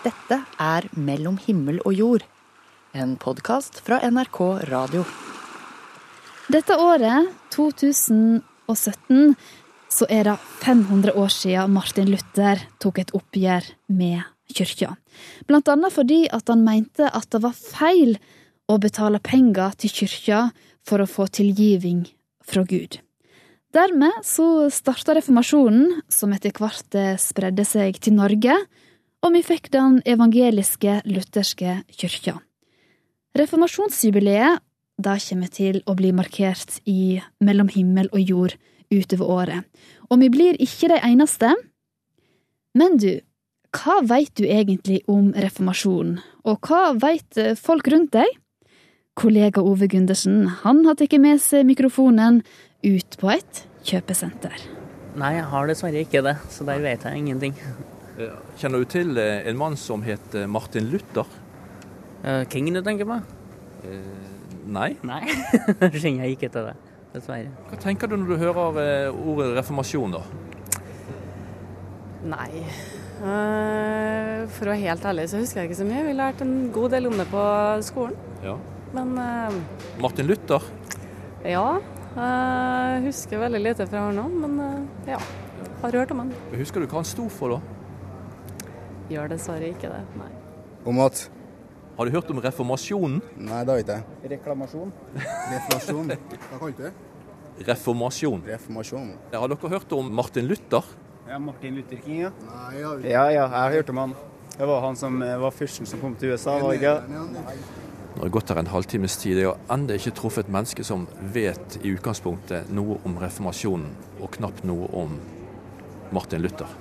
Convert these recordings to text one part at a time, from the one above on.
Dette er Mellom himmel og jord, en podkast fra NRK Radio. Dette året, 2017, så er det 500 år siden Martin Luther tok et oppgjør med kyrkja. Blant annet fordi at han mente at det var feil å betale penger til kyrkja for å få tilgiving fra Gud. Dermed så starta reformasjonen, som etter hvert spredde seg til Norge, og vi fikk den evangeliske lutherske kyrkja. Reformasjonsjubileet da kommer til å bli markert i Mellom himmel og jord utover året. Og vi blir ikke de eneste. Men du, hva veit du egentlig om reformasjonen, og hva veit folk rundt deg? Kollega Ove Gundersen han har tatt med seg mikrofonen ut på et kjøpesenter. Nei, jeg har dessverre ikke det, så der vet jeg ingenting. Kjenner du til eh, en mann som het eh, Martin Luther? Uh, Kingen du tenker på? Uh, nei. Nei, kjenner jeg ikke til det, dessverre. Hva tenker du når du hører eh, ordet reformasjon, da? Nei. Uh, for å være helt ærlig så husker jeg ikke så mye. Vi lærte en god del om det på skolen. Ja. Men uh, Martin Luther? ja. Jeg husker veldig lite fra nå, men uh, ja. Har hørt om han. Husker du hva han sto for, da? Gjør dessverre ikke det, nei. Om at Har du hørt om reformasjonen? Nei, det har ikke jeg. Reklamasjon? Reflasjon. Hva kalte du det? Reformasjon. Reformasjon. Har dere hørt om Martin Luther? Ja, Martin Luther King, ja. Nei, jeg har Ja, ja, jeg har hørt om han. Det var han som eh, var fyrsten som kom til USA, var ikke? Nå har det gått her en halvtimes tid. Jeg har ennå ikke truffet et menneske som vet i utgangspunktet noe om reformasjonen, og knapt noe om Martin Luther.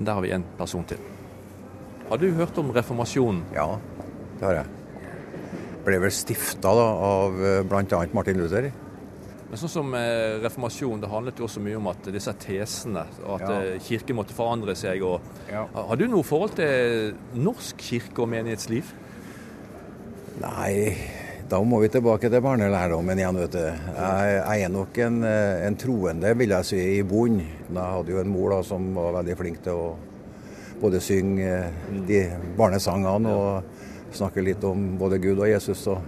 Der har vi en person til. Har du hørt om reformasjonen? Ja, det har jeg. Ble vel stifta av bl.a. Martin Luther. Men sånn som eh, reformasjon, det handlet jo også mye om at disse tesene, og at Ja. eh, kirken måtte forandre seg. Og, Ja. Har du noe forhold til norsk kirke og menighetsliv? Nei, da må vi tilbake til barnelærdommen igjen, vet du. Jeg, jeg er nok en, eh, en troende, vil jeg si, i bunn. Jeg hadde jo en mor da, som var veldig flink til å både synge eh, de barnesangene og snakke litt om både Gud og Jesus. Og,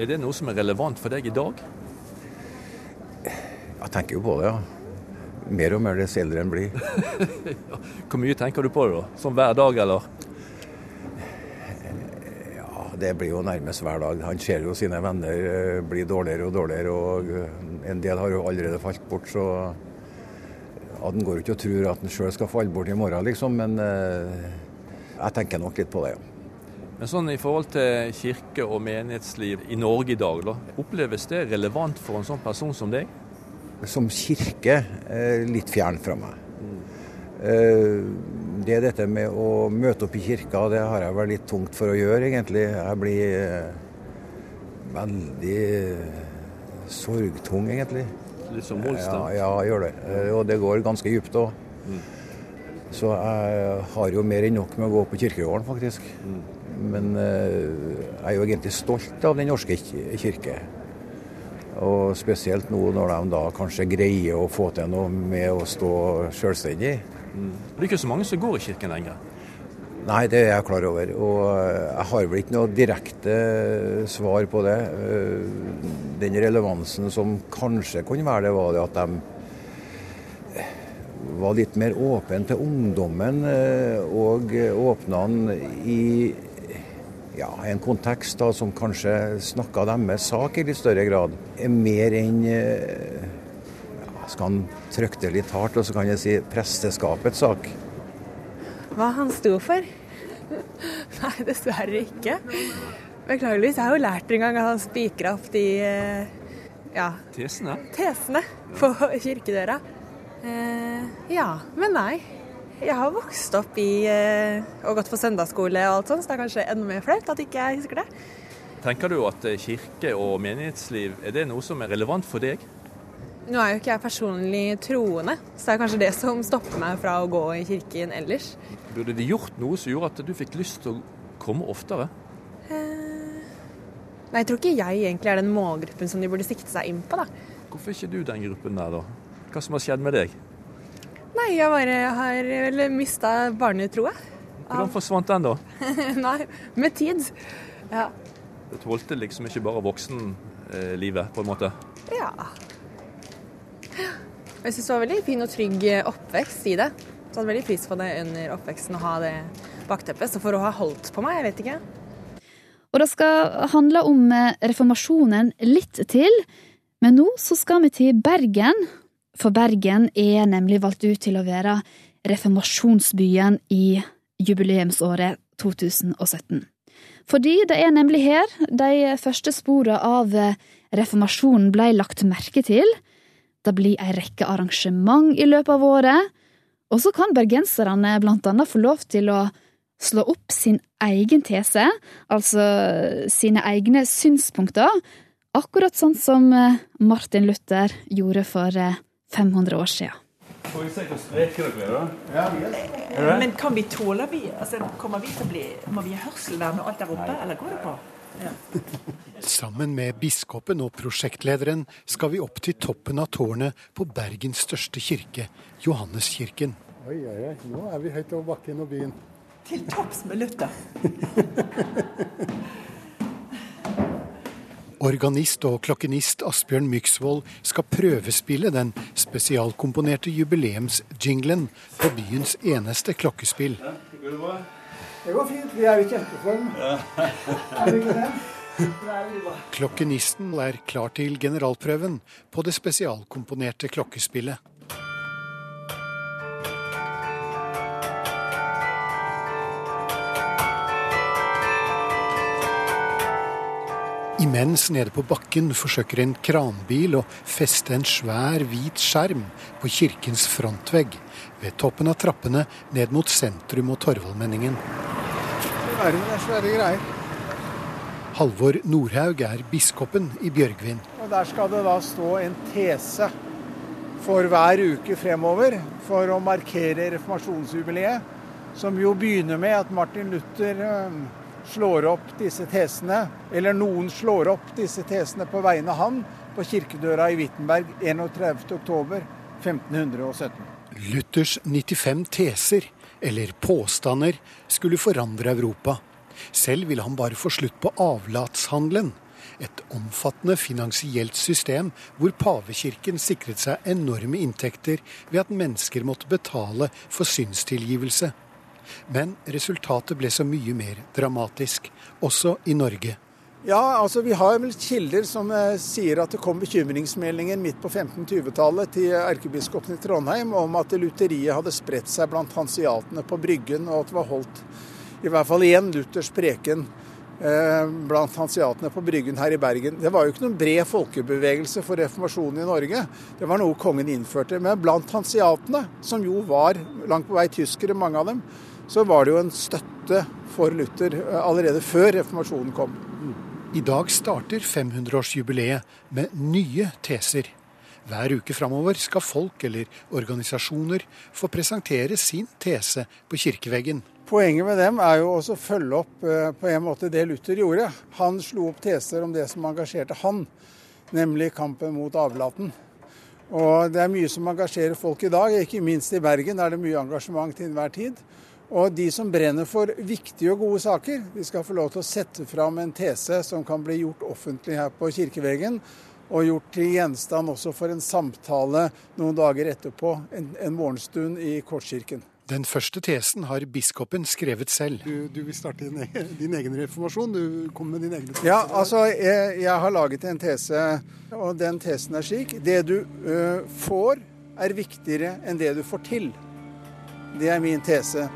Er det noe som er relevant for deg i dag? jeg tenker jo på det, ja. Mer og mer dess eldre en blir. Hvor mye tenker du på det, da? Sånn hver dag, eller? Det blir jo nærmest hver dag. Han ser jo sine venner eh, bli dårligere og dårligere, og eh, en del har jo allerede falt bort, så Den går jo ikke og tror at han sjøl skal falle bort i morgen, liksom, men eh, jeg tenker nok litt på det, ja. Men sånn i forhold til kirke og menighetsliv i Norge i dag, da, oppleves det relevant for en sånn person som deg? Som kirke litt fjern fra meg. Eh, Det dette med å møte opp i kirka, det har jeg vært litt tungt for å gjøre, egentlig. Jeg blir eh, veldig sorgtung, egentlig. Litt som Ja, ja, jeg gjør det. Eh, Og det går ganske dypt òg. Så jeg har jo mer enn nok med å gå på kirkegården, faktisk. Men eh, jeg er jo egentlig stolt av Den norske kirke. Og spesielt nå når de da kanskje greier å få til noe med å stå selvstendig. Det er ikke så mange som går i kirken lenger. Nei, det er jeg klar over. Og eh, jeg har vel ikke noe direkte svar på det. Eh, Den relevansen som kanskje kunne være det, var det at de eh, var litt mer åpne til ungdommen eh, og åpna den i ja, en kontekst da, som kanskje snakka deres sak i litt større grad. Mer enn eh, kan Skal han trykke det litt hardt, og så kan jeg si presteskapets sak. Hva han sto for? Nei, dessverre ikke. Beklageligvis. Jeg har jo lært en gang at han spikra opp de eh, ja, Tesene? tesene på kirkedøra. Eh, ja, men nei. Jeg har vokst opp i eh, og gått på søndagsskole og alt sånt, så det er kanskje enda mer flaut at ikke jeg husker det. Tenker du at eh, kirke og menighetsliv, er det noe som er relevant for deg? Nå er jo ikke jeg personlig troende, så det er kanskje det som stopper meg fra å gå i kirken ellers. Burde de gjort noe som gjorde at du fikk lyst til å komme oftere? Nei, jeg tror ikke jeg egentlig er den målgruppen som de burde sikte seg inn på, da. Hvorfor er ikke du den gruppen der, da? Hva som har skjedd med deg? Nei, jeg bare har vel mista barnetroa. Hvordan forsvant den, da? Nei, med tid. Ja. Det tålte liksom ikke bare voksenlivet, på en måte. ja. Jeg syns det var veldig fin og trygg oppvekst i det. Så jeg hadde veldig pris på det under oppveksten å ha det bakteppet. Så for å ha holdt på meg, jeg vet ikke. Og det skal handle om eh, reformasjonen litt til. Men nå så skal vi til Bergen. For Bergen er nemlig valgt ut til å være reformasjonsbyen i jubileumsåret 2017. Fordi det er nemlig her de første sporene av eh, reformasjonen ble lagt merke til. Det blir ei rekke arrangement i løpet av året. Og så kan bergenserne blant annet få lov til å slå opp sin egen tese, altså sine egne synspunkter, akkurat sånn som eh, Martin Luther gjorde for eh, 500 år siden. Får vi se hvor spreke dere er, da? Men kan vi tåle vi? Altså, kommer vi til å bli, må vi ha hørselvern og alt der oppe, eller går det bra? Sammen med biskopen og prosjektlederen skal vi opp til toppen av tårnet på Bergens største kirke, Johanneskirken. Oi, oi, oi. Nå er vi høyt over bakken og byen. Til topps med Luther. Organist og klokkenist Asbjørn Myksvold skal prøvespille den spesialkomponerte jubileumsjinglen på byens eneste klokkespill. Det går fint. Vi er i kjempeform. Er det ikke det? Klokkenisten er klar til generalprøven på det spesialkomponerte klokkespillet. Imens nede på bakken forsøker en kranbil å feste en svær, hvit skjerm på kirkens frontvegg ved toppen av trappene ned mot sentrum og Torvaldmenningen. Det er svære greier. Halvor Nordhaug er biskopen i Bjørgvin. Og Der skal det da stå en tese for hver uke fremover for å markere reformasjonsjubileet, som jo begynner med at Martin Luther slår opp disse tesene, eller noen slår opp disse tesene på vegne av han, på kirkedøra i Wittenberg 31.10.1517. Luthers 95 teser, eller påstander, skulle forandre Europa. Selv ville han bare få slutt på avlatshandelen. Et omfattende finansielt system hvor pavekirken sikret seg enorme inntekter ved at mennesker måtte betale for synstilgivelse. Men resultatet ble så mye mer dramatisk, også i Norge. Ja, altså Vi har vel kilder som eh, sier at det kom bekymringsmeldinger midt på 1520-tallet til erkebiskopen i Trondheim om at lutheriet hadde spredt seg blant hansiatene på Bryggen, og at det var holdt i hvert fall én Luthers preken eh, blant hansiatene på Bryggen her i Bergen. Det var jo ikke noen bred folkebevegelse for reformasjonen i Norge. Det var noe kongen innførte. Men blant hansiatene, som jo var langt på vei tyskere, mange av dem, så var det jo en støtte for Luther eh, allerede før reformasjonen kom. I dag starter 500-årsjubileet med nye teser. Hver uke framover skal folk eller organisasjoner få presentere sin tese på kirkeveggen. Poenget med dem er jo å følge opp eh, på en måte det Luther gjorde. Han slo opp teser om det som engasjerte han, nemlig kampen mot avlaten. Og Det er mye som engasjerer folk i dag, ikke minst i Bergen er det mye engasjement til enhver tid. Og de som brenner for viktige og gode saker, de skal få lov til å sette fram en tese som kan bli gjort offentlig her på kirkeveggen, og gjort til gjenstand også for en samtale noen dager etterpå, en, en morgenstund i Korskirken. Den første tesen har biskopen skrevet selv. Du, du vil starte din, egen, din egen reformasjon? Du kommer med din egen tese? Ja, altså, jeg, jeg, har laget en tese, og den tesen er slik. Det du ø, får, er viktigere enn det du får til. Det er min tese.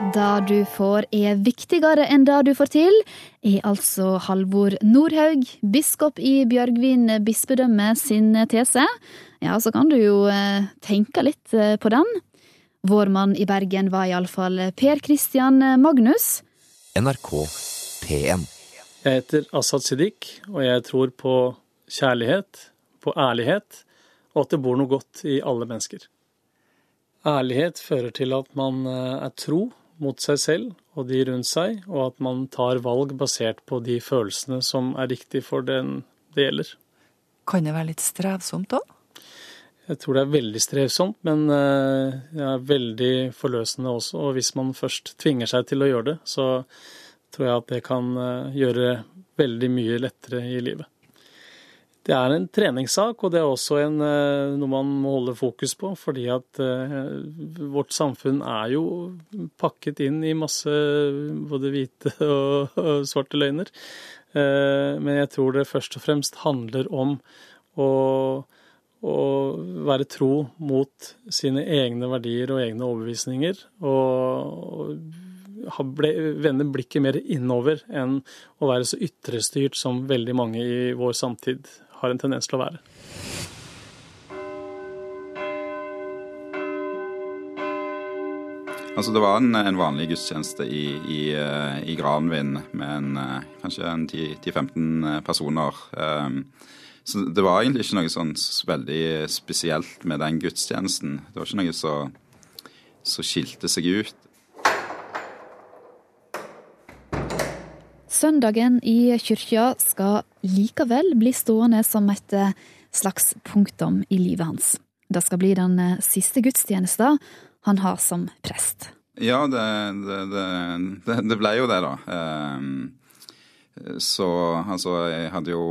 Det du får er viktigere enn det du får til, er altså Halvor Nordhaug, biskop i Bjørgvin bispedømme sin tese. Ja, så kan du jo eh, tenke litt eh, på den. Vår mann i Bergen var iallfall Per Christian Magnus. NRK P1. Jeg heter Asaad Siddiq, og jeg tror på kjærlighet, på ærlighet, og at det bor noe godt i alle mennesker. Ærlighet fører til at man eh, er tro mot seg selv og de rundt seg, og at man tar valg basert på de følelsene som er riktig for den det gjelder. Kan det være litt strevsomt òg? Jeg tror det er veldig strevsomt, men eh, det er veldig forløsende også. Og hvis man først tvinger seg til å gjøre det, så tror jeg at det kan eh, gjøre veldig mye lettere i livet. Det er en treningssak, og det er også en, eh, noe man må holde fokus på. Fordi at vårt samfunn er jo pakket inn i masse både hvite og svarte løgner. Men jeg tror det først og fremst handler om å å være tro mot sine egne verdier og egne overbevisninger. Og, ble, vende blikket mer innover enn å være så ytrestyrt som veldig mange i vår samtid har en tendens til å være. Altså Det var en, en vanlig gudstjeneste i, i, i Granvin med en, kanskje 10-15 personer. Um, så det var egentlig ikke noe sånn veldig spesielt med den gudstjenesten. Det var ikke noe som skilte seg ut. Søndagen i kyrkja skal likevel bli stående som et eh, slags punktum i livet hans. Det skal bli den eh, siste gudstjenesten han har som prest. Ja, det, det, det, det ble jo det, da. Um, så altså, jeg hadde jo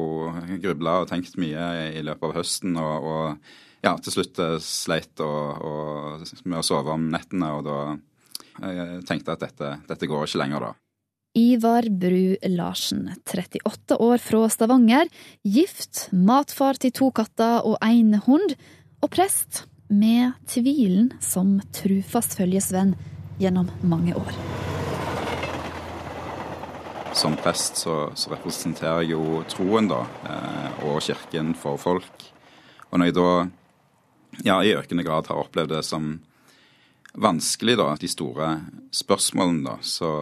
grubla og tenkt mye i løpet av høsten, og, og ja, til slutt eh, sleit og, og, med å sove om nettene, og da jeg tenkte at dette, dette går ikke lenger, da. Ivar Bru Larsen, 38 år fra Stavanger, gift, matfar til to katter og én hund, og prest, med tvilen som trufast følgesvenn gjennom mange år som prest så, så, representerer jeg jo troen, da, eh, og kirken for folk. Og når jeg da ja, i økende grad har opplevd det som vanskelig, da, de store spørsmålene, da, så,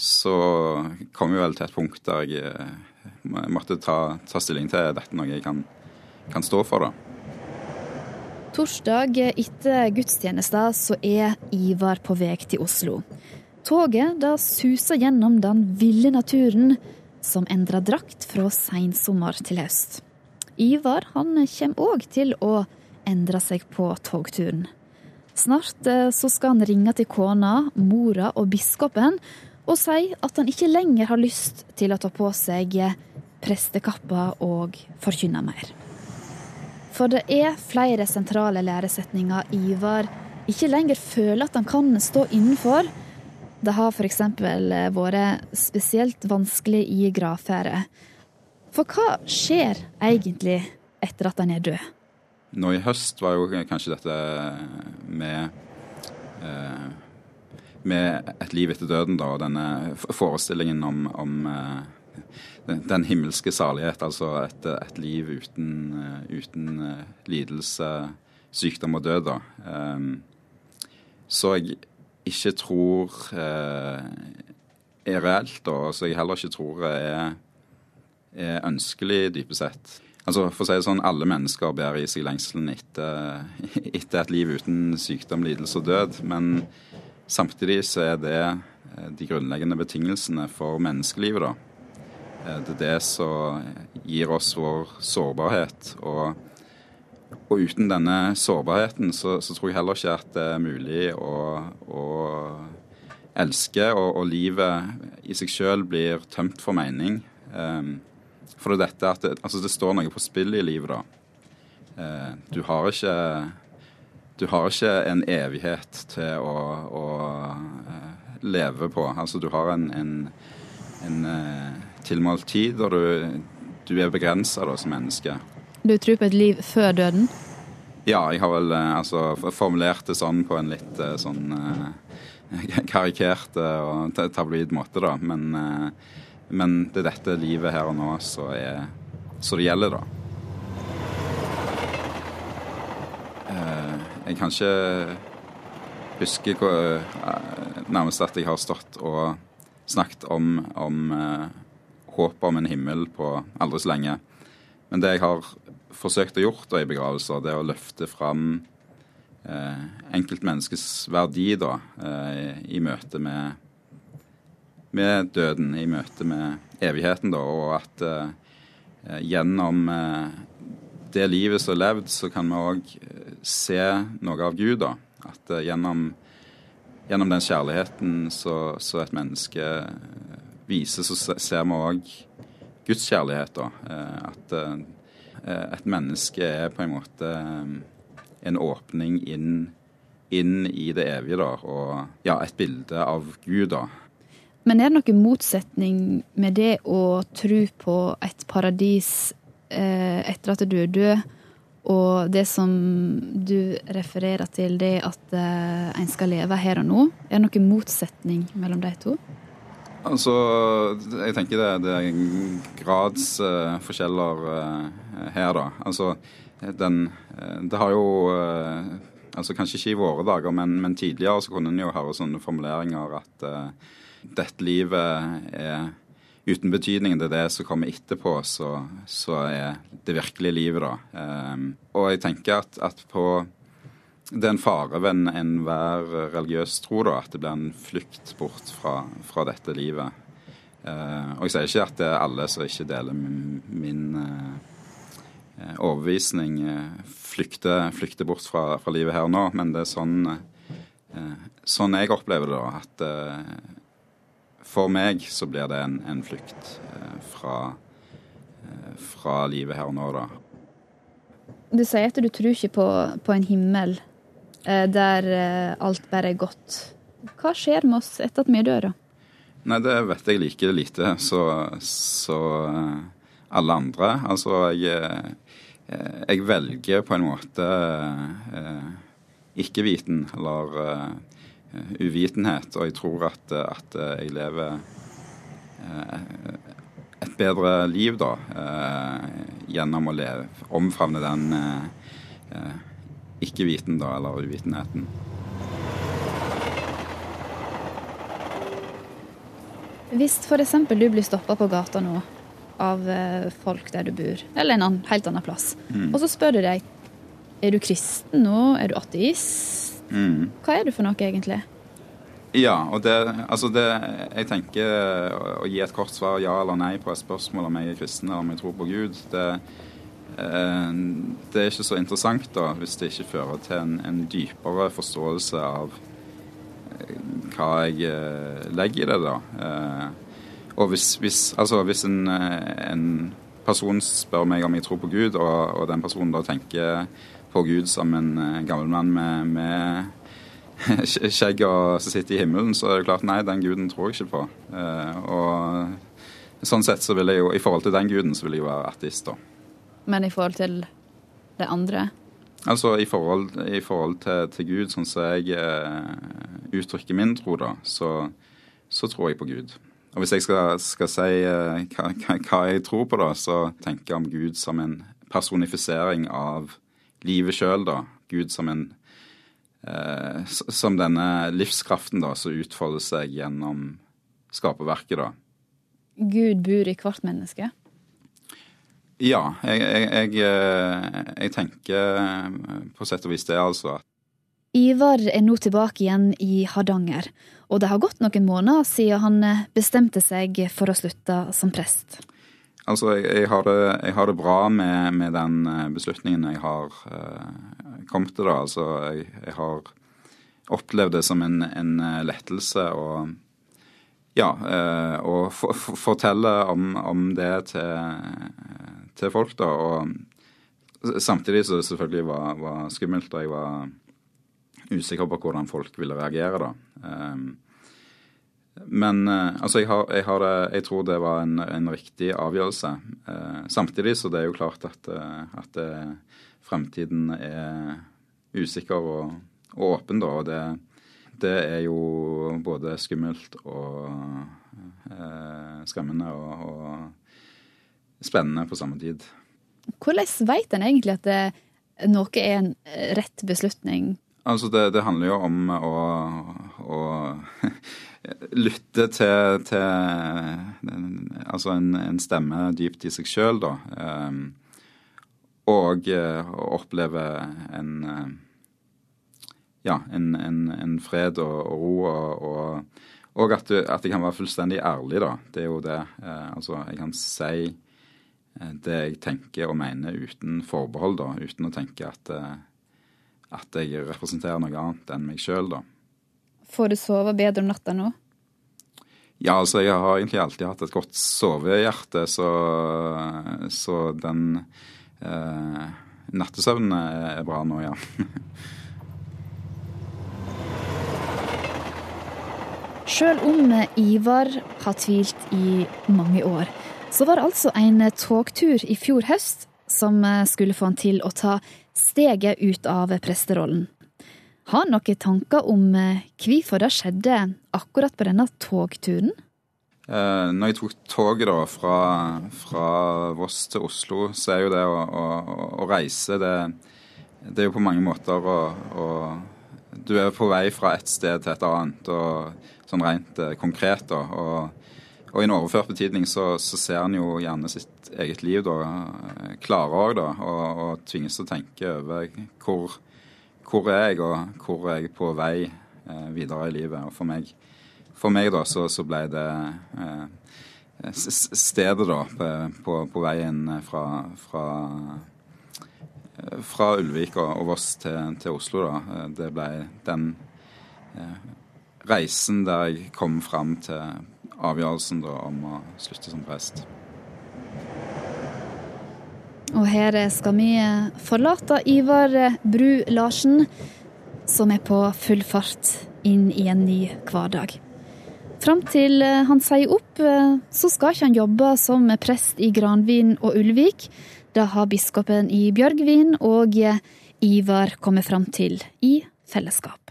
så kom vi vel til et punkt der jeg, eh, måtte ta, ta, stilling til dette noe jeg kan, kan stå for, da. Torsdag etter gudstjenesten så er Ivar på vei til Oslo. Toget da suser gjennom den ville naturen som endrer drakt fra seinsommer til høst. Ivar han kommer òg til å endre seg på togturen. Snart eh, så skal han ringe til kona, mora og biskopen og si at han ikke lenger har lyst til å ta på seg prestekappa og forkynne mer. For det er flere sentrale læresetninger Ivar ikke lenger føler at han kan stå innenfor, det har f.eks. Eh, vært spesielt vanskelig i gravferdet. For hva skjer egentlig etter at han er død? Nå i høst var jo kanskje dette med eh, med et liv etter døden, da, og denne forestillingen om, om eh, den himmelske salighet, altså et, et liv uten, uten, lidelse, sykdom og død, da. Så jeg ikke tror eh, er reelt, og som jeg heller ikke tror er, er ønskelig, dypest sett. Altså, for å si det sånn, Alle mennesker bærer i seg lengselen etter, etter, et liv uten sykdom, lidelse og død. Men samtidig så er det eh, de grunnleggende betingelsene for menneskelivet. da. Eh, det er det som gir oss vår sårbarhet. og og uten denne sårbarheten så, så, tror jeg heller ikke at det er mulig å, å elske, og, og, livet i seg sjøl blir tømt for mening. Um, for det er dette at det, altså det står noe på spill i livet, da. Eh, du har ikke du har ikke en evighet til å, å eh, leve på. Altså du har en, en, en eh, tilmålt tid, og du, du er begrensa som menneske. Du tror på et liv før døden? Ja, jeg har vel eh, altså, formulert det sånn på en litt eh, sånn eh, karikert og tabloid måte, da. Men, men, det er dette livet her og nå så, det gjelder, da. Jeg kan ikke huske hvor, nærmest at jeg har stått og snakket om, om håpet om en himmel på aldri så lenge. Men det jeg har forsøkt å gjort da, i begravelser, det er å løfte fram eh, enkeltmenneskets verdi da, eh, i møte med, med, døden, i møte med evigheten, da, og at eh, gjennom eh, det livet som er levd, så kan vi òg se noe av Gud. da. At eh, gjennom, gjennom den kjærligheten så et menneske viser, så ser vi òg Guds kjærlighet. da. Eh, at eh, et menneske er på en måte en åpning inn, inn i det evige, da. Og ja, et bilde av Gud, da. Men er det noen motsetning med det å tro på et paradis eh, etter at du er død, og det som du refererer til, det at eh, en skal leve her og nå? Er det noen motsetning mellom de to? Altså, jeg tenker det, det er gradsforskjeller eh, her, da. Altså, den Det har jo uh, altså Kanskje ikke i våre dager, men, men tidligere så kunne en jo høre sånne formuleringer at dette livet er uten betydning. Det er det som kommer etterpå, så, så er det virkelige livet, da. Um, og jeg tenker at, at på det er en fare ved enhver religiøs tro da, at det blir en flukt bort fra, fra dette livet. Uh, og jeg sier ikke at det er alle som ikke deler min, uh, overbevisning, uh, flykter, flykter, bort fra, fra, livet her nå, men det er sånn, sånn jeg opplever det. da, at for meg så blir det en, en flukt eh, fra, eh, fra, livet her og nå, da. Du sier at du tror ikke på, på en himmel eh, der alt bare er godt. Hva skjer med oss etter at vi dør, da? Nei, det vet jeg like lite så, så alle andre. Altså, jeg, jeg velger på en måte ikke-viten, eller uvitenhet. Og jeg tror at, at jeg lever eh, et bedre liv da, eh, gjennom å leve, omfavne den ikke-viten, da, eller uvitenheten. Hvis f.eks. du blir stoppa på gata nå av folk der du bor, eller en annen, helt annen plass, mm. og så spør du deg er du kristen nå, er du ateist, Mm. Hva er du for noe, egentlig? Ja, og det, altså det Jeg tenker å gi et kort svar ja eller nei på et spørsmål om jeg er kristen eller om jeg tror på Gud, det, eh, det er ikke så interessant da, hvis det ikke fører til en, en dypere forståelse av eh, hva jeg eh, legger i det, da. Og hvis, hvis, altså hvis en, en, person spør meg om jeg tror på Gud, og, og den personen da tenker på Gud som en eh, gammel mann med, med skjegg og som sitter i himmelen, så er det klart nei, den guden tror jeg ikke på. Eh, og sånn sett så vil jeg jo, i forhold til den guden, så vil jeg jo være ateist, da. Men i forhold til det andre? Altså i forhold, i forhold til, til, Gud, sånn som jeg eh, uttrykker min tro, da, så, så, tror jeg på Gud. Og hvis jeg skal, skal si hva, hva, jeg tror på, da, så tenker jeg om Gud som en personifisering av livet sjøl, da. Gud som en eh, Som denne livskraften da, som utfolder seg gjennom skaperverket, da. Gud bor i hvert menneske? Ja, jeg, jeg, jeg, eh, jeg tenker eh, på sett og vis det, altså. Ivar er nå tilbake igjen i Hardanger, og det har gått noen måneder siden han eh, bestemte seg for å slutte som prest. Altså, jeg, jeg, har, det, jeg har, det, bra med, med, den eh, beslutningen jeg har uh, kommet til. da. Altså, jeg, jeg, har opplevd det som en, en eh, lettelse å ja, og fortelle om, om det til, til, folk, da. Og samtidig så det selvfølgelig var, var skummelt, og jeg var usikker på hvordan folk ville reagere, da. Um, men eh, altså, jeg, har, jeg, har det, jeg, tror det var en, en riktig avgjørelse. Eh, samtidig så det er jo klart at, at det, fremtiden er usikker og, og åpen, da. Og det, det, er jo både skummelt og eh, skremmende og, og, spennende på samme tid. Hvordan veit en egentlig at det, noe er en rett beslutning? Altså, det, det handler jo om å, å lytte til, til altså en, en, stemme dypt i seg sjøl, da. Um, og uh, oppleve en uh, ja, en, en, en, fred og, og ro, og, og, at, du, at, jeg kan være fullstendig ærlig, da. Det er jo det. Uh, altså, jeg kan si eh, det jeg tenker og mener uten forbehold, da. Uten å tenke at, eh, at jeg representerer noe annet enn meg sjøl, da. Får du sove bedre om natta nå? Ja, altså jeg har egentlig alltid hatt et godt sovehjerte, så, så den eh, nattesøvnen er bra nå, ja. Sjøl om Ivar har tvilt i mange år, så var det altså en togtur i fjor høst som skulle få han til å ta steget ut av presterollen. Har noen tanker om hvorfor det skjedde akkurat på denne togturen? Eh, når jeg tok toget da fra, fra, Voss til Oslo, så er jo det å, å, å reise det, det, er jo på mange måter å, å, Du er på vei fra et sted til et annet, og sånn rent eh, konkret. da, og, og i en overført betydning så, så ser en jo gjerne sitt eget liv da, klarere da, og, og tvinges til å tenke over hvor, hvor er jeg, og hvor er jeg på vei eh, videre i livet. Og for meg for meg da, så, så ble det eh, stedet da på, på veien fra, fra, fra Ulvik og, Voss til, til, Oslo, da. Det ble den eh, reisen der jeg kom fram til avgjørelsen da, om å slutte som prest. Og her skal vi forlate Ivar Bru Larsen, som er på full fart inn i en ny hverdag. Fram til han sier opp, så skal ikke han jobbe som prest i Granvin og Ulvik. Det har biskopen i Bjørgvin og Ivar kommet fram til i fellesskap.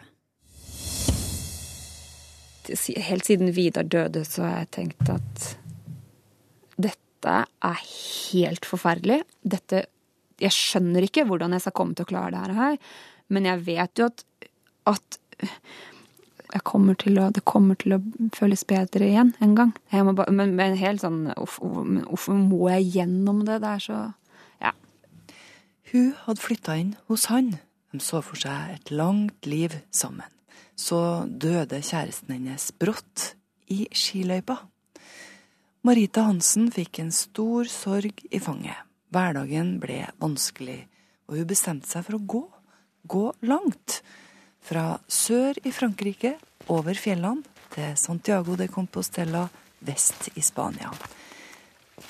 Helt siden Vidar døde, så har jeg tenkt at dette er helt forferdelig. Dette Jeg skjønner ikke hvordan jeg skal komme til å klare det her, men jeg vet jo at, at kommer å, det kommer til å føles bedre igjen en gang. Bare, men, men helt sånn Hvorfor må jeg gjennom det? Det er så Ja. Hun hadde flytta inn hos han. De så for seg et langt liv sammen. Så døde kjæresten hennes brått i skiløypa. Marita Hansen fikk en stor sorg i fanget. Hverdagen ble vanskelig, og hun bestemte seg for å gå. Gå langt. Fra sør i Frankrike over fjellene til Santiago de Compostela vest i Spania.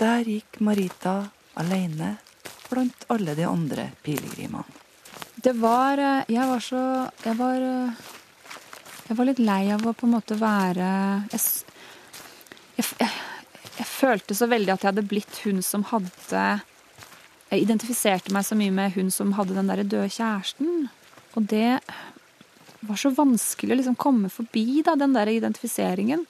Der gikk Marita alene blant alle de andre pilegrimene. Det var eh, Jeg var så Jeg var eh, Jeg var litt lei av å på en måte være jeg, jeg, jeg, jeg følte så veldig at jeg hadde blitt hun som hadde Jeg identifiserte meg så mye med hun som hadde den derre døde kjæresten. Og det var så vanskelig å liksom komme forbi da, den der identifiseringen.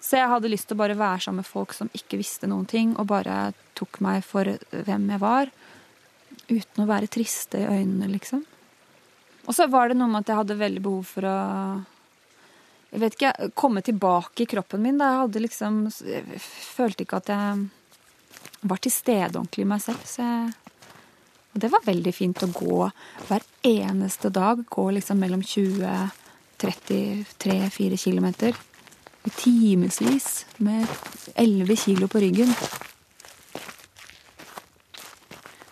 Så jeg hadde lyst til å bare være sammen med folk som ikke visste noen ting, og bare tok meg for hvem jeg var. Uten å være triste i øynene, liksom. Og så var det noe med at jeg hadde veldig behov for å jeg vet ikke, komme tilbake i kroppen min. Da jeg hadde liksom Jeg følte ikke at jeg var til stede ordentlig i meg selv. Så jeg og det var veldig fint å gå hver eneste dag. Gå liksom mellom 20 33-4 kilometer. I timevis med 11 kilo på ryggen.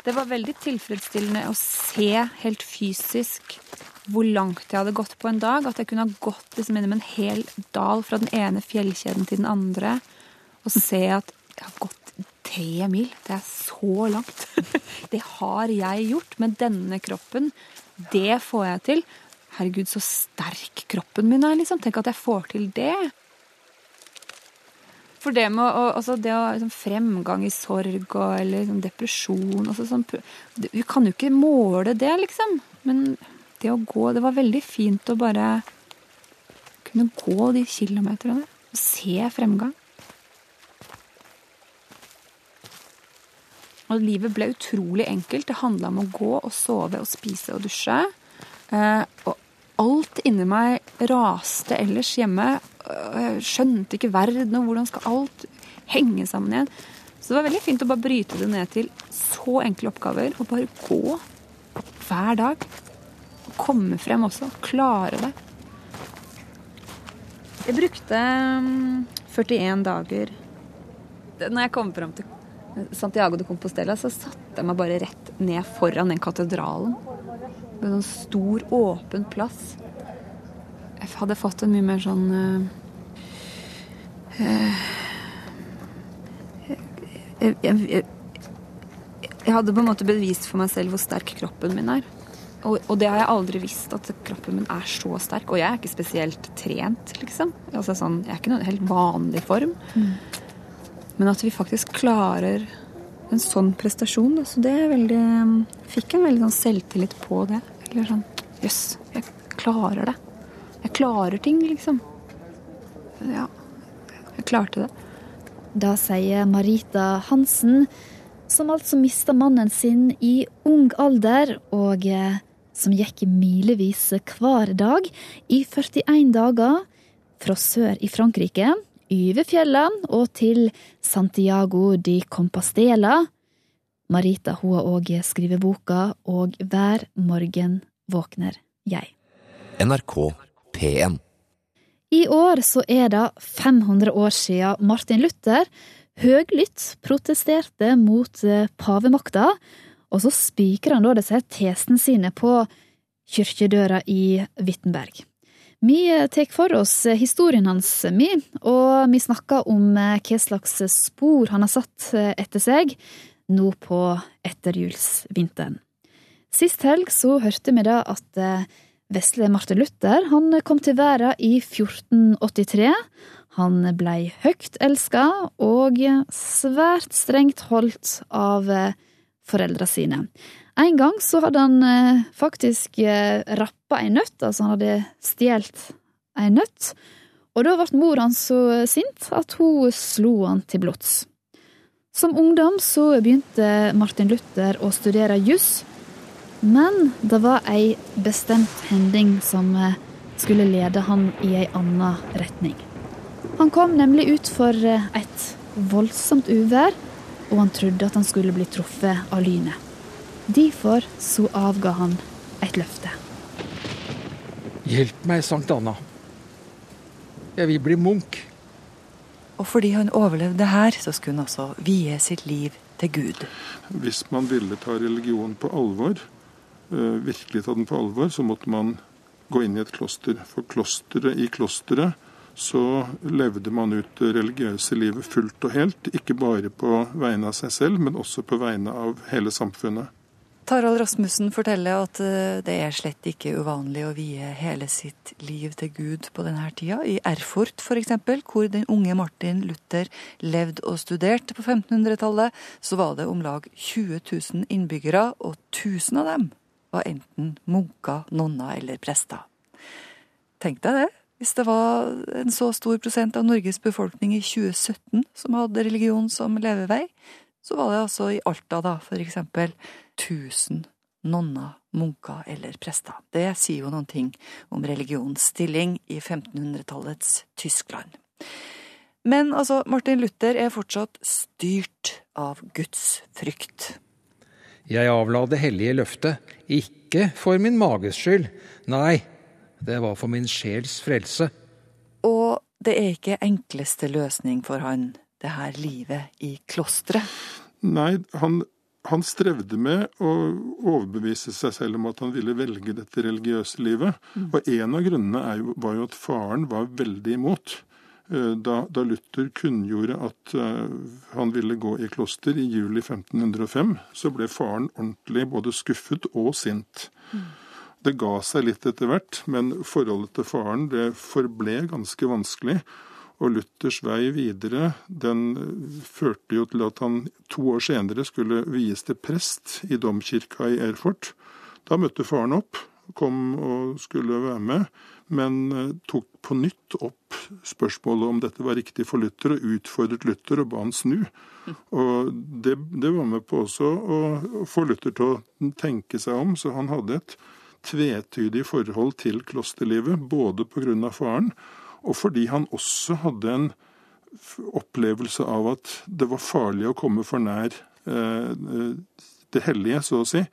Det var veldig tilfredsstillende å se helt fysisk hvor langt jeg hadde gått på en dag. At jeg kunne ha gått liksom gjennom en hel dal fra den ene fjellkjeden til den andre. Og se at jeg har gått tre mil. Det er så langt. Det har jeg gjort med denne kroppen. Det får jeg til. Herregud, så sterk kroppen min er, liksom. Tenk at jeg får til det. For det med altså det å liksom, Fremgang i sorg og, eller liksom, depresjon altså, sånn, Du kan jo ikke måle det, liksom. Men det å gå Det var veldig fint å bare kunne gå de kilometerne og se fremgang. Og livet ble utrolig enkelt. Det handla om å gå og sove og spise og dusje. Eh, og alt inni meg raste ellers hjemme. Jeg skjønte ikke verden, og hvordan skal alt henge sammen igjen. Så det var veldig fint å bare bryte det ned til så enkle oppgaver. Og bare gå hver dag. Komme frem også. Klare det. Jeg brukte 41 mm, dager når jeg kom frem til Santiago de Compostela, så satte jeg meg bare rett ned foran den katedralen. Med en sånn stor, åpen plass. Jeg hadde fått en mye mer sånn uh, uh, jeg, jeg, jeg, jeg, hadde på en måte bevist for meg selv hvor sterk kroppen min er. Og, og, det har jeg aldri visst, at kroppen min er så sterk. Og jeg er ikke spesielt trent, liksom. Altså, sånn, jeg er ikke noen helt vanlig form. Mm. Men at vi faktisk klarer en sånn prestasjon, da, så det er veldig Fikk en veldig sånn selvtillit på det. Eller sånn Jøss, yes, jeg klarer det. Jeg klarer ting, liksom. Ja. Jeg klarte det. Da sier Marita Hansen, som altså mista mannen sin i ung alder, og eh, som gikk milevis hver dag i 41 dager fra sør i Frankrike over fjellene og til Santiago di Compostela. Marita hun har òg skrevet boka Og hver morgen våkner jeg. NRK P1 I år så er det 500 år siden Martin Luther høglytt protesterte mot eh, pavemakta, og så spikrer han da disse tesene sine på kirkedøra i Wittenberg. Vi tar for oss historien hans, vi, og vi snakker om eh, hva slags spor han har satt eh, etter seg nå på etterjulsvinteren. Sist helg så hørte vi da at eh, vesle Martin Luther han kom til verden i 1483. Han blei høyt elska og svært strengt holdt av foreldra sine. En gang så hadde han eh, faktisk eh, rappa ei nøtt, altså han hadde stjålet ei nøtt. Og da ble mor hans så sint at hun slo han til blods. Som ungdom så begynte Martin Luther å studere juss, men det var ei bestemt hending som eh, skulle lede han i ei anna retning. Han kom nemlig ut for et voldsomt uvær, og han trodde at han skulle bli truffet av lynet. Derfor så avga han et løfte. Hjelp meg, Sankt Anna. Jeg vil bli munk. Og fordi han overlevde her, så skulle han også vie sitt liv til Gud. Hvis man ville ta religion på alvor, eh, virkelig ta den på alvor, så måtte man gå inn i et kloster. For klosteret i klosteret så levde man ut det religiøse livet fullt og helt. Ikke bare på vegne av seg selv, men også på vegne av hele samfunnet. Tarald Rasmussen forteller at eh, det er slett ikke uvanlig å vie hele sitt liv til Gud på denne tida. I Erfurt f.eks., hvor den unge Martin Luther levde og studerte på 1500-tallet, så var det om lag 20 000 innbyggere, og 1000 av dem var enten munker, nonner eller prester. Tenk deg det, hvis det var en så stor prosent av Norges befolkning i 2017 som hadde religion som levevei, så var det altså i Alta, da, for eksempel, 1000 nonner, munker eller prester. Det sier jo noen ting om religionens stilling i 1500-tallets Tyskland. Men altså, Martin Luther er fortsatt styrt av Guds frykt. Jeg avla det hellige løftet, ikke for min mages skyld, nei, det var for min sjels frelse. Og det er ikke enkleste løsning for han, det her livet i klosteret. Nei, han han strevde med å overbevise seg selv om at han ville velge dette religiøse livet. Mm. Og en av grunnene jo, var jo at faren var veldig imot. Eh, da, da Luther kunngjorde at uh, han ville gå i kloster i juli 1505, så ble faren ordentlig både skuffet og sint. Mm. Det ga seg litt etter hvert, men forholdet til faren det forble ganske vanskelig. Og Luthers vei videre den førte jo til at han to år senere skulle vies til prest i domkirka i Erfurt. Da møtte faren opp, kom og skulle være med, men eh, tok på nytt opp spørsmålet om dette var riktig for Luther, og utfordret Luther og ba han snu. Og det, det var med på også å få Luther til å tenke seg om, så han hadde et tvetydig forhold til klosterlivet, både pga. faren og fordi han også hadde en opplevelse av at det var farlig å komme for nær eh, det hellige, så å si.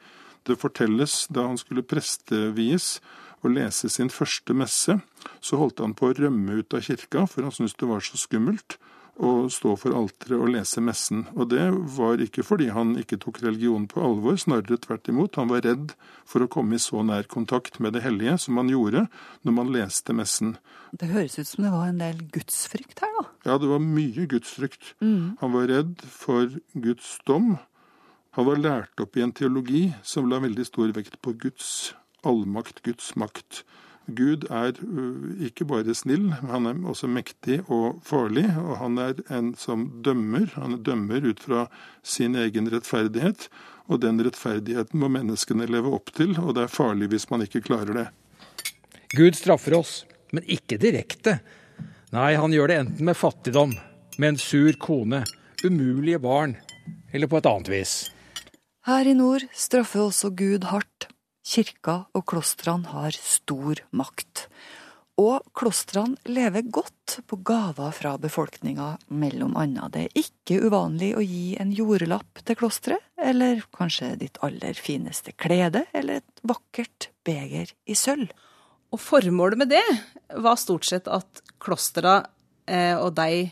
Det fortelles da han skulle prestevies og lese sin første messe, så holdt han på å rømme ut av kirka, for han syntes det var så skummelt. Å stå for alteret og lese messen. Og det var ikke fordi han ikke tok religionen på alvor, snarere tvert imot. Han var redd for å komme i så nær kontakt med det hellige som han gjorde når man leste messen. Det høres ut som det var en del gudsfrykt her, da. Ja, det var mye gudsfrykt. Mm. Han var redd for Guds dom. Han var lært opp i en teologi som la veldig stor vekt på Guds allmakt, Guds makt. Gud er uh, ikke bare snill, men han er også mektig og farlig. Og han er en som dømmer. Han dømmer ut fra sin egen rettferdighet. Og den rettferdigheten må menneskene leve opp til, og det er farlig hvis man ikke klarer det. Gud straffer oss, men ikke direkte. Nei, han gjør det enten med fattigdom, med en sur kone, umulige barn, eller på et annet vis. Her i nord straffer også Gud hardt. Kirka og klostrene har stor makt. Og klostrene lever godt på gaver fra befolkninga, mellom annet. Det er ikke uvanlig å gi en jordlapp til klosteret, eller kanskje ditt aller fineste klede, eller et vakkert beger i sølv. Og formålet med det var stort sett at klostra eh, og de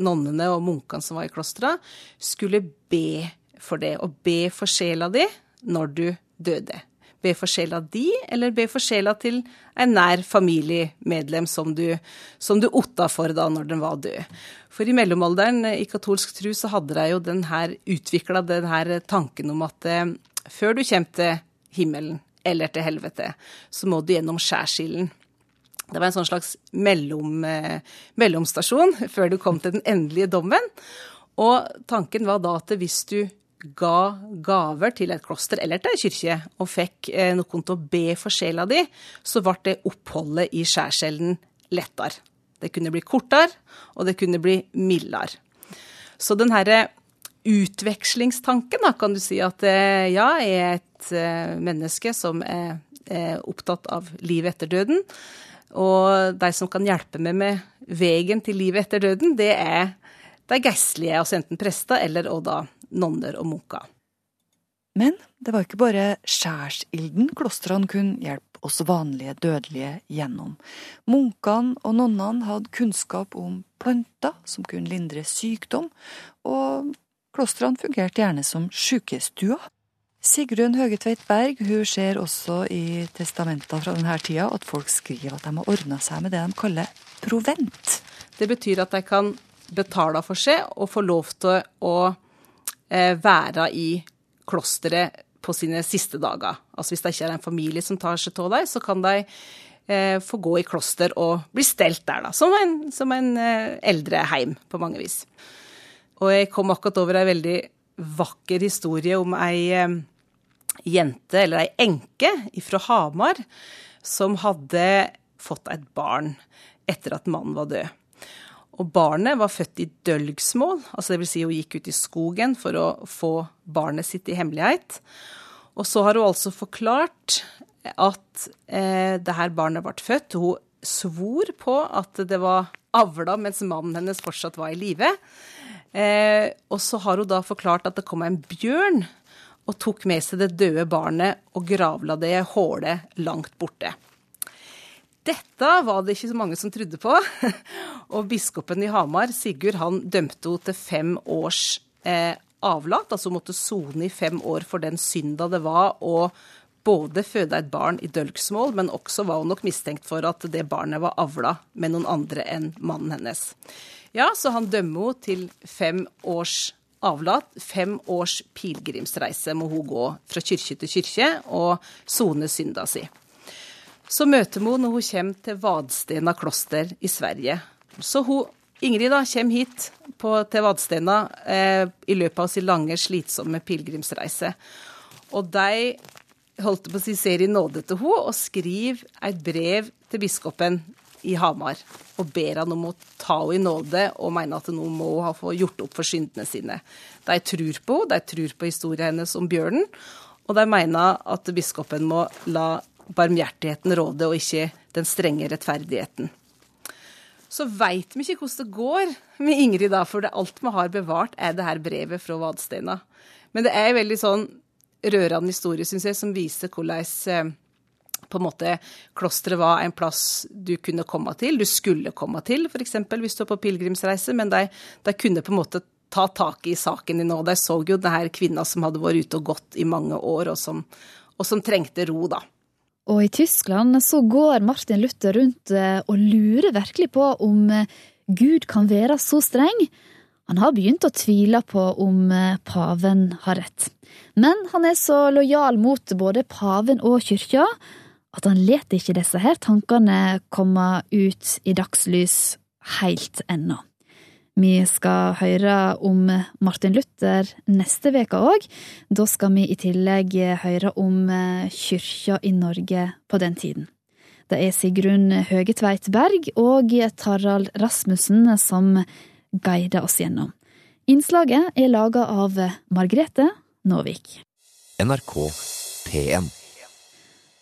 nonnene og munkene som var i klostra, skulle be for det, og be for sjela di når du døde. Be for sjela di, eller be for sjela til en nær familiemedlem som du, du otta for da når den var død. For i mellomalderen i katolsk tru så hadde de jo den her utvikla den her tanken om at eh, før du kommer til himmelen eller til helvete, så må du gjennom skjærsilden. Det var en sånn slags mellom, eh, mellomstasjon før du kom til den endelige dommen. Og tanken var da at hvis du ga gaver til et kloster eller til ei kirke, og fikk eh, noen til å be for sjela di, så ble det oppholdet i skjærselden lettere. Det kunne bli kortere, og det kunne bli mildere. Så den herre utvekslingstanken, da, kan du si at eh, ja, jeg er et eh, menneske som er, opptatt av livet etter døden. Og de som kan hjelpe meg med veien til livet etter døden, det er de geistlige, altså enten prester eller og da nonner og munker. Men det var ikke bare skjærsilden klostrene kunne hjelpe oss vanlige dødelige gjennom. Munkene og nonnene hadde kunnskap om planter som kunne lindre sykdom, og klostrene fungerte gjerne som sykestuer. Sigrun Høgetveit Berg hun ser også i testamenter fra denne tida at folk skriver at de har ordna seg med det de kaller provent. Det betyr at de kan betale for seg og få lov til å være i klosteret på sine siste dager. Altså Hvis det ikke er en familie som tar seg av dem, så kan de eh, få gå i kloster og bli stelt der, da. Som en, som en eh, eldreheim, på mange vis. Og jeg kom akkurat over ei veldig vakker historie om ei eh, jente, eller ei enke, fra Hamar, som hadde fått et barn etter at mannen var død. Og barnet var født i dølgsmål, altså vil si hun gikk ut i skogen for å få barnet sitt i hemmelighet. Og så har hun altså forklart at eh, det her barnet ble født. Hun svor på at det var avla mens mannen hennes fortsatt var i live. Eh, og så har hun da forklart at det kom en bjørn og tok med seg det døde barnet og gravla det i hålet langt borte. Dette var det ikke så mange som trodde på. Og biskopen i Hamar, Sigurd, han dømte henne til fem års eh, avlat. Altså hun måtte sone i fem år for den synda det var å både føde et barn i dølgsmål, men også var hun nok mistenkt for at det barnet var avla med noen andre enn mannen hennes. Ja, så han dømmer henne til fem års avlat. Fem års pilegrimsreise må hun gå fra kirke til kirke og sone synda si. Så møter henne når hun kommer til Vadstena kloster i Sverige. Så hun, Ingrid da, kommer hit på, til Vadstena eh, i løpet av sin lange, slitsomme pilegrimsreise. Og de holdt på å si ser i nåde til henne og skriver et brev til biskopen i Hamar og ber han om å ta henne i nåde og mener at nå må hun få gjort opp for syndene sine. De tror på henne, de tror på historien hennes om bjørnen, og de mener at biskopen må la barmhjertigheten råde, og ikke den strenge rettferdigheten. Så veit vi ikke hvordan det går med Ingrid, da, for det alt vi har bevart, er det her brevet fra Vadstena. Men det er en veldig sånn rørende historie, syns jeg, som viser hvordan eh, på en måte klosteret var en plass du kunne komme til, du skulle komme til, f.eks. hvis du var på pilegrimsreise, men de, de, kunne på en måte ta tak i saken din òg. De så jo denne kvinna som hadde vært ute og gått i mange år, og som, og som trengte ro, da. Og i Tyskland så går Martin Luther rundt eh, og lurer virkelig på om eh, Gud kan være så streng. Han har begynt å tvile på om eh, paven har rett. Men han er så lojal mot både paven og kyrkja at han lar ikke disse her tankene komme ut i dagslys helt ennå. Vi skal høre om Martin Luther neste uke òg. Da skal vi i tillegg høre om kyrkja i Norge på den tiden. Det er Sigrun Høgetveit Berg og Tarald Rasmussen som guider oss gjennom. Innslaget er laga av Margrethe Nåvik. NRK P1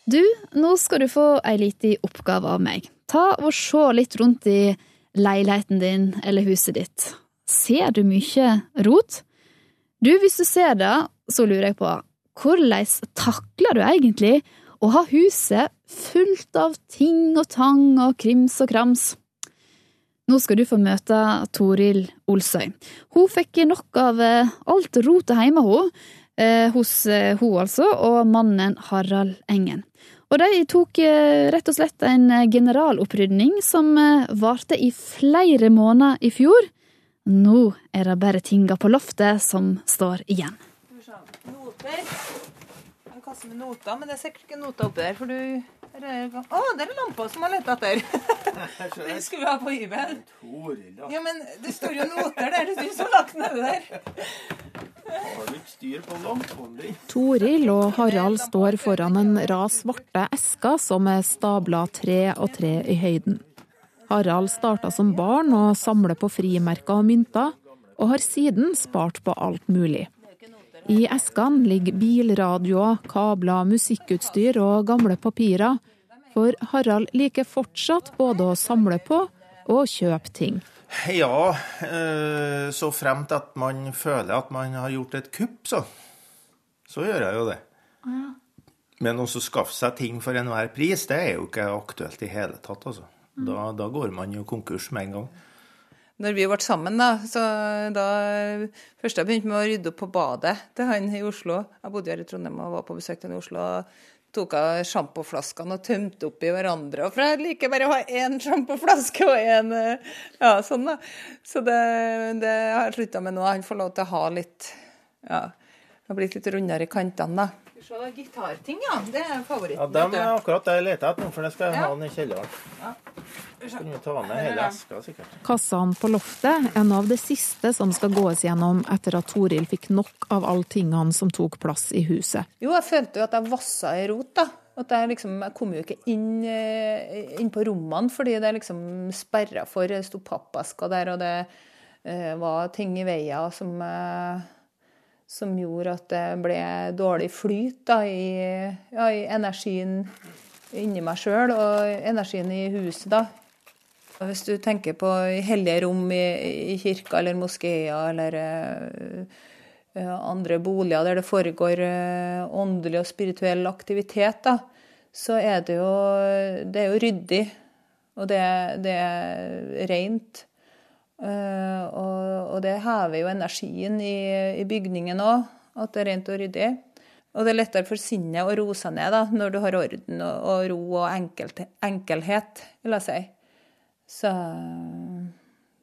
Du, nå skal du få ei lita oppgave av meg. Ta og se litt rundt i leiligheten din eller huset ditt. Ser du mye rot? Du, hvis du ser det, så lurer jeg på, hvordan takler du egentlig å ha huset fullt av ting og tang og krims og krams? Nå skal du få møte Toril Olsøy. Hun fikk nok av eh, alt rotet hjemme eh, hos eh, hun altså, og mannen Harald Engen. Og de tok rett og slett en generalopprydning som varte i flere måneder i fjor. Nå er det bare tinga på loftet som står igjen. Noter. En kasse med noter, men det er sikkert ikke noter oppi der, for du Å, oh, der er lampa som har lett etter. Den skulle vi ha på hybel. Ja, men det står jo noter der. Det er du som har lagt nedi der. Har du ikke styr på lampene? Toril og Harald står foran en rad svarte esker som er stabla tre og tre i høyden. Harald starta som barn å samle på frimerker og mynter, og har siden spart på alt mulig. I eskene ligger bilradioer, kabler, musikkutstyr og gamle papirer, for Harald liker fortsatt både å samle på og kjøpe ting. Ja, så fremt at man føler at man har gjort et kupp, så. Så gjør jeg jo det. Men å skaffe seg ting for enhver pris, det er jo ikke aktuelt i hele tatt, altså. Da, da går man jo konkurs med en gang når vi ble sammen, da, så da Først jeg begynte med å rydde opp på badet til han i Oslo. Jeg bodde her i Trondheim og var på besøk til han i Oslo. tok av sjampoflaskene og tømte opp i hverandre. For jeg liker bare å ha én sjampoflaske og én Ja, sånn, da. Så det, det har jeg slutta med nå. Han får lov til å ha litt Ja, har blitt litt rundere i kantene, da. Se, gitarting, ja. Det er favoritten. Ja, dem er akkurat det jeg leter etter for det skal jeg Ja. ha den i kjelleren. Ja. Vi ta med hele eska, sikkert. Kassene på loftet er noe av det siste som skal gås gjennom etter at Toril fikk nok av alle tingene som tok plass i huset. Jo, jeg følte jo at jeg vassa i rot, da. At jeg liksom, jeg kom jo ikke inn, eh, inn på rommene fordi det liksom sperra for. Det sto pappesker der, og det eh, var ting i veien som, som gjorde at det ble dårlig flyt da, i, ja, i energien inni meg sjøl og energien i huset, da. Hvis du tenker på hellige rom i, i kirka eller moskeer eller eh, andre boliger der det foregår uh, åndelig og spirituell aktivitet, da, så er det jo, det er jo ryddig. Og det, det er rent. Eh, og, og det hever jo energien i, i bygningen òg, at det er rent og ryddig. Og det er lettere for sinnet å roe seg ned da, når du har orden og, og ro og enkelt, enkelhet, vil jeg si. Så,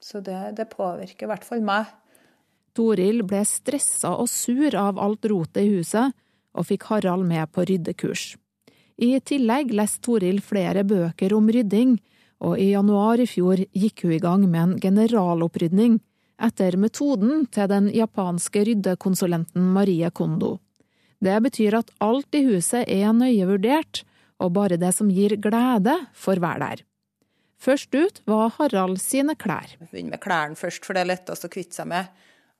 så det, det påvirker i hvert fall meg. Toril ble stressa og sur av alt rotet i huset, og fikk Harald med på ryddekurs. I tillegg leste Toril flere bøker om rydding, og i januar i fjor gikk hun i gang med en generalopprydning, etter metoden til den japanske ryddekonsulenten Marie Kondo. Det betyr at alt i huset er nøye vurdert, og bare det som gir glede, får være der. Først ut var Harald sine klær. Begynne med klærne først, for det er lettest å kvitte seg med.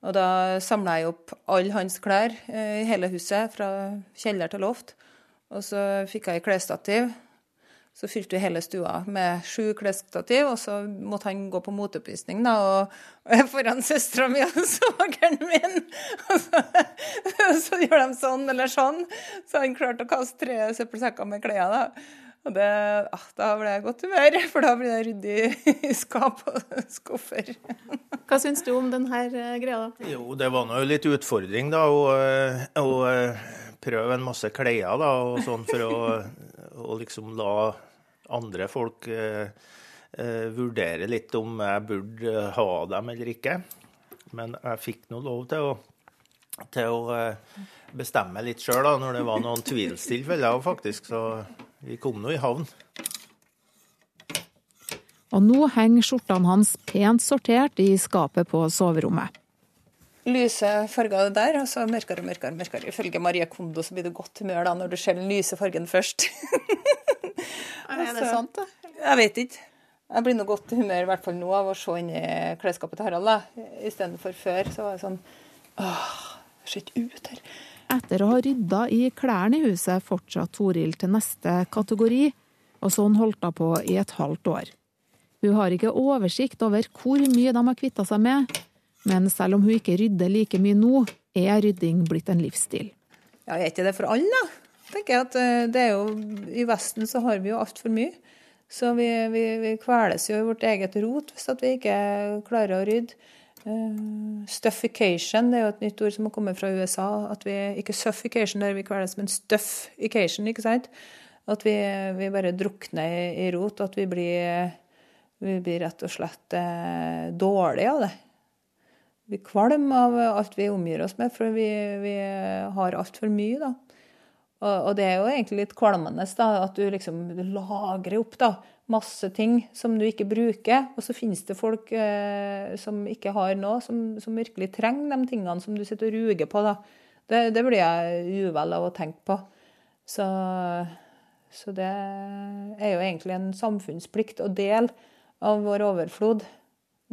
Og da samla jeg opp alle hans klær eh, i hele huset, fra kjeller til loft. Og så fikk jeg klesstativ. Så fylte vi hele stua med sju klesstativ, og så måtte han gå på moteoppvisning da, og, og foran søstera mi og svogeren min. Og så, så gjør de sånn eller sånn. Så han klarte å kaste tre søppelsekker med klær. da. Og det, ah, da ble jeg i godt humør, for da blir det ryddig i skap og skuffer. Hva syns du om denne eh, greia? da? Jo, det var nå litt utfordring, da. Å, og eh, prøve en masse klær, da, og sånn for å, å liksom la andre folk eh, eh, vurdere litt om jeg burde ha dem eller ikke. Men jeg fikk nå lov til å, til å eh, bestemme litt sjøl når det var noen tvilstilfeller, faktisk. Så vi kom nå i havn. Og nå henger skjortene hans pent sortert i skapet på soverommet. Lyse farger der, og så mørkere og mørkere. mørkere. Ifølge Marie Kondo så blir du godt humør da når du ser den lyse fargen først. Er det sant, da? Jeg vet ikke. Jeg blir nå godt humør i hvert fall nå av å se inn i klesskapet til Harald. da. Istedenfor før så var det sånn Åh, det ser ikke ut her. Etter å ha rydda i klærne i huset fortsatte Toril til neste kategori, og sånn holdt hun på i et halvt år. Hun har ikke oversikt over hvor mye de har kvitta seg med, men selv om hun ikke rydder like mye nå, er rydding blitt en livsstil. Ja, er ikke det for alle, da? tenker jeg at eh, det er jo, I Vesten så har vi jo altfor mye. Så vi, vi, vi, kveles jo i vårt eget rot hvis at vi ikke klarer å rydde. Uh, stuffication det er jo et nytt ord som har kommet fra USA. at vi, Ikke suffication der vi kveles, men stuffication. ikke sant? At vi, vi bare drukner i, rot. At vi blir, vi blir rett og slett uh, dårlige av det. Vi kvalmer av alt vi omgir oss med, for vi, vi har altfor mye. da. Og, og, det er jo egentlig litt kvalmende da, at du liksom lagrer opp da, masse ting som du ikke bruker. Og så finnes det folk eh, som ikke har noe, som, som, virkelig trenger de tingene som du sitter og ruger på. da. Det, det blir jeg uvel av å tenke på. Så, så, det er jo egentlig en samfunnsplikt å dele av vår overflod.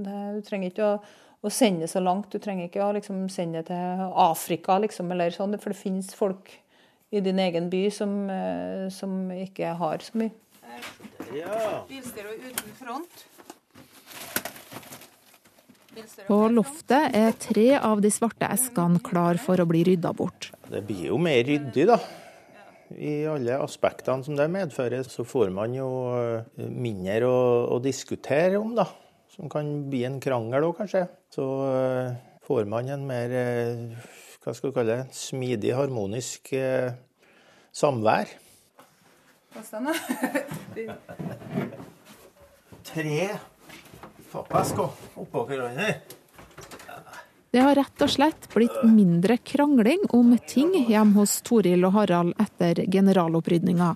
Det, du trenger ikke å, å, sende det så langt. Du trenger ikke å liksom, sende det til Afrika, liksom, eller sånn, for det finnes folk i din egen by som, eh, som ikke har så mye. Ja. Bilstereo uten front. På loftet er tre av de svarte eskene klar for å bli rydda bort. Det blir jo mer ryddig, da. I alle aspektene som det medfører, så får man jo eh, mindre å, å diskutere om, da. Som kan bli en krangel òg, kanskje. Så uh, får man en mer uh, hva skal vi kalle det, smidig, harmonisk eh, samvær. Tre pappesker oppå hverandre. Det har rett og slett blitt mindre krangling om ting hjemme hos Toril og Harald etter generalopprydninga.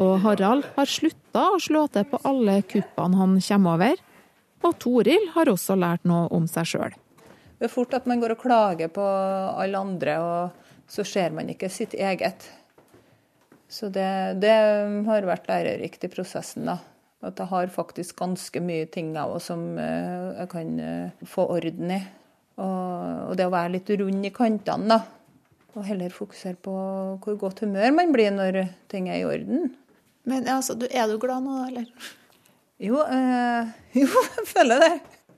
Og Harald har slutta å slå til på alle kuppene han kommer over. Og Toril har også lært noe om seg sjøl. Det er fort at man går og klager på alle andre, og så ser man ikke sitt eget. Så det, det har vært lærerikt i prosessen, da. At jeg har faktisk ganske mye ting jeg som eh, jeg kan eh, få orden i. Og, og det å være litt rund i kantene, da. Og heller fokusere på hvor godt humør man blir når ting er i orden. Men altså, er du glad nå, eller? Jo, øh, jo, jeg føler det.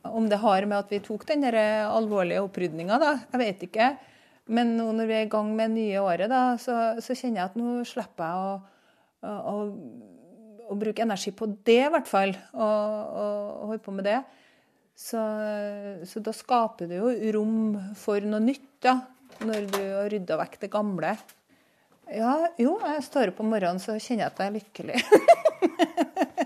Om det har med at vi tok den alvorlige opprydninga, da, jeg vet ikke. Men nå når vi er i gang med nye året, da, så, så kjenner jeg at nå slipper jeg å, å, å, å bruke energi på det, i hvert fall. Og, holde på med det. Så, så, da skaper det jo rom for noe nytt, da. Når du har rydda vekk det gamle. Ja, jo, jeg står opp om morgenen så kjenner jeg at jeg er lykkelig.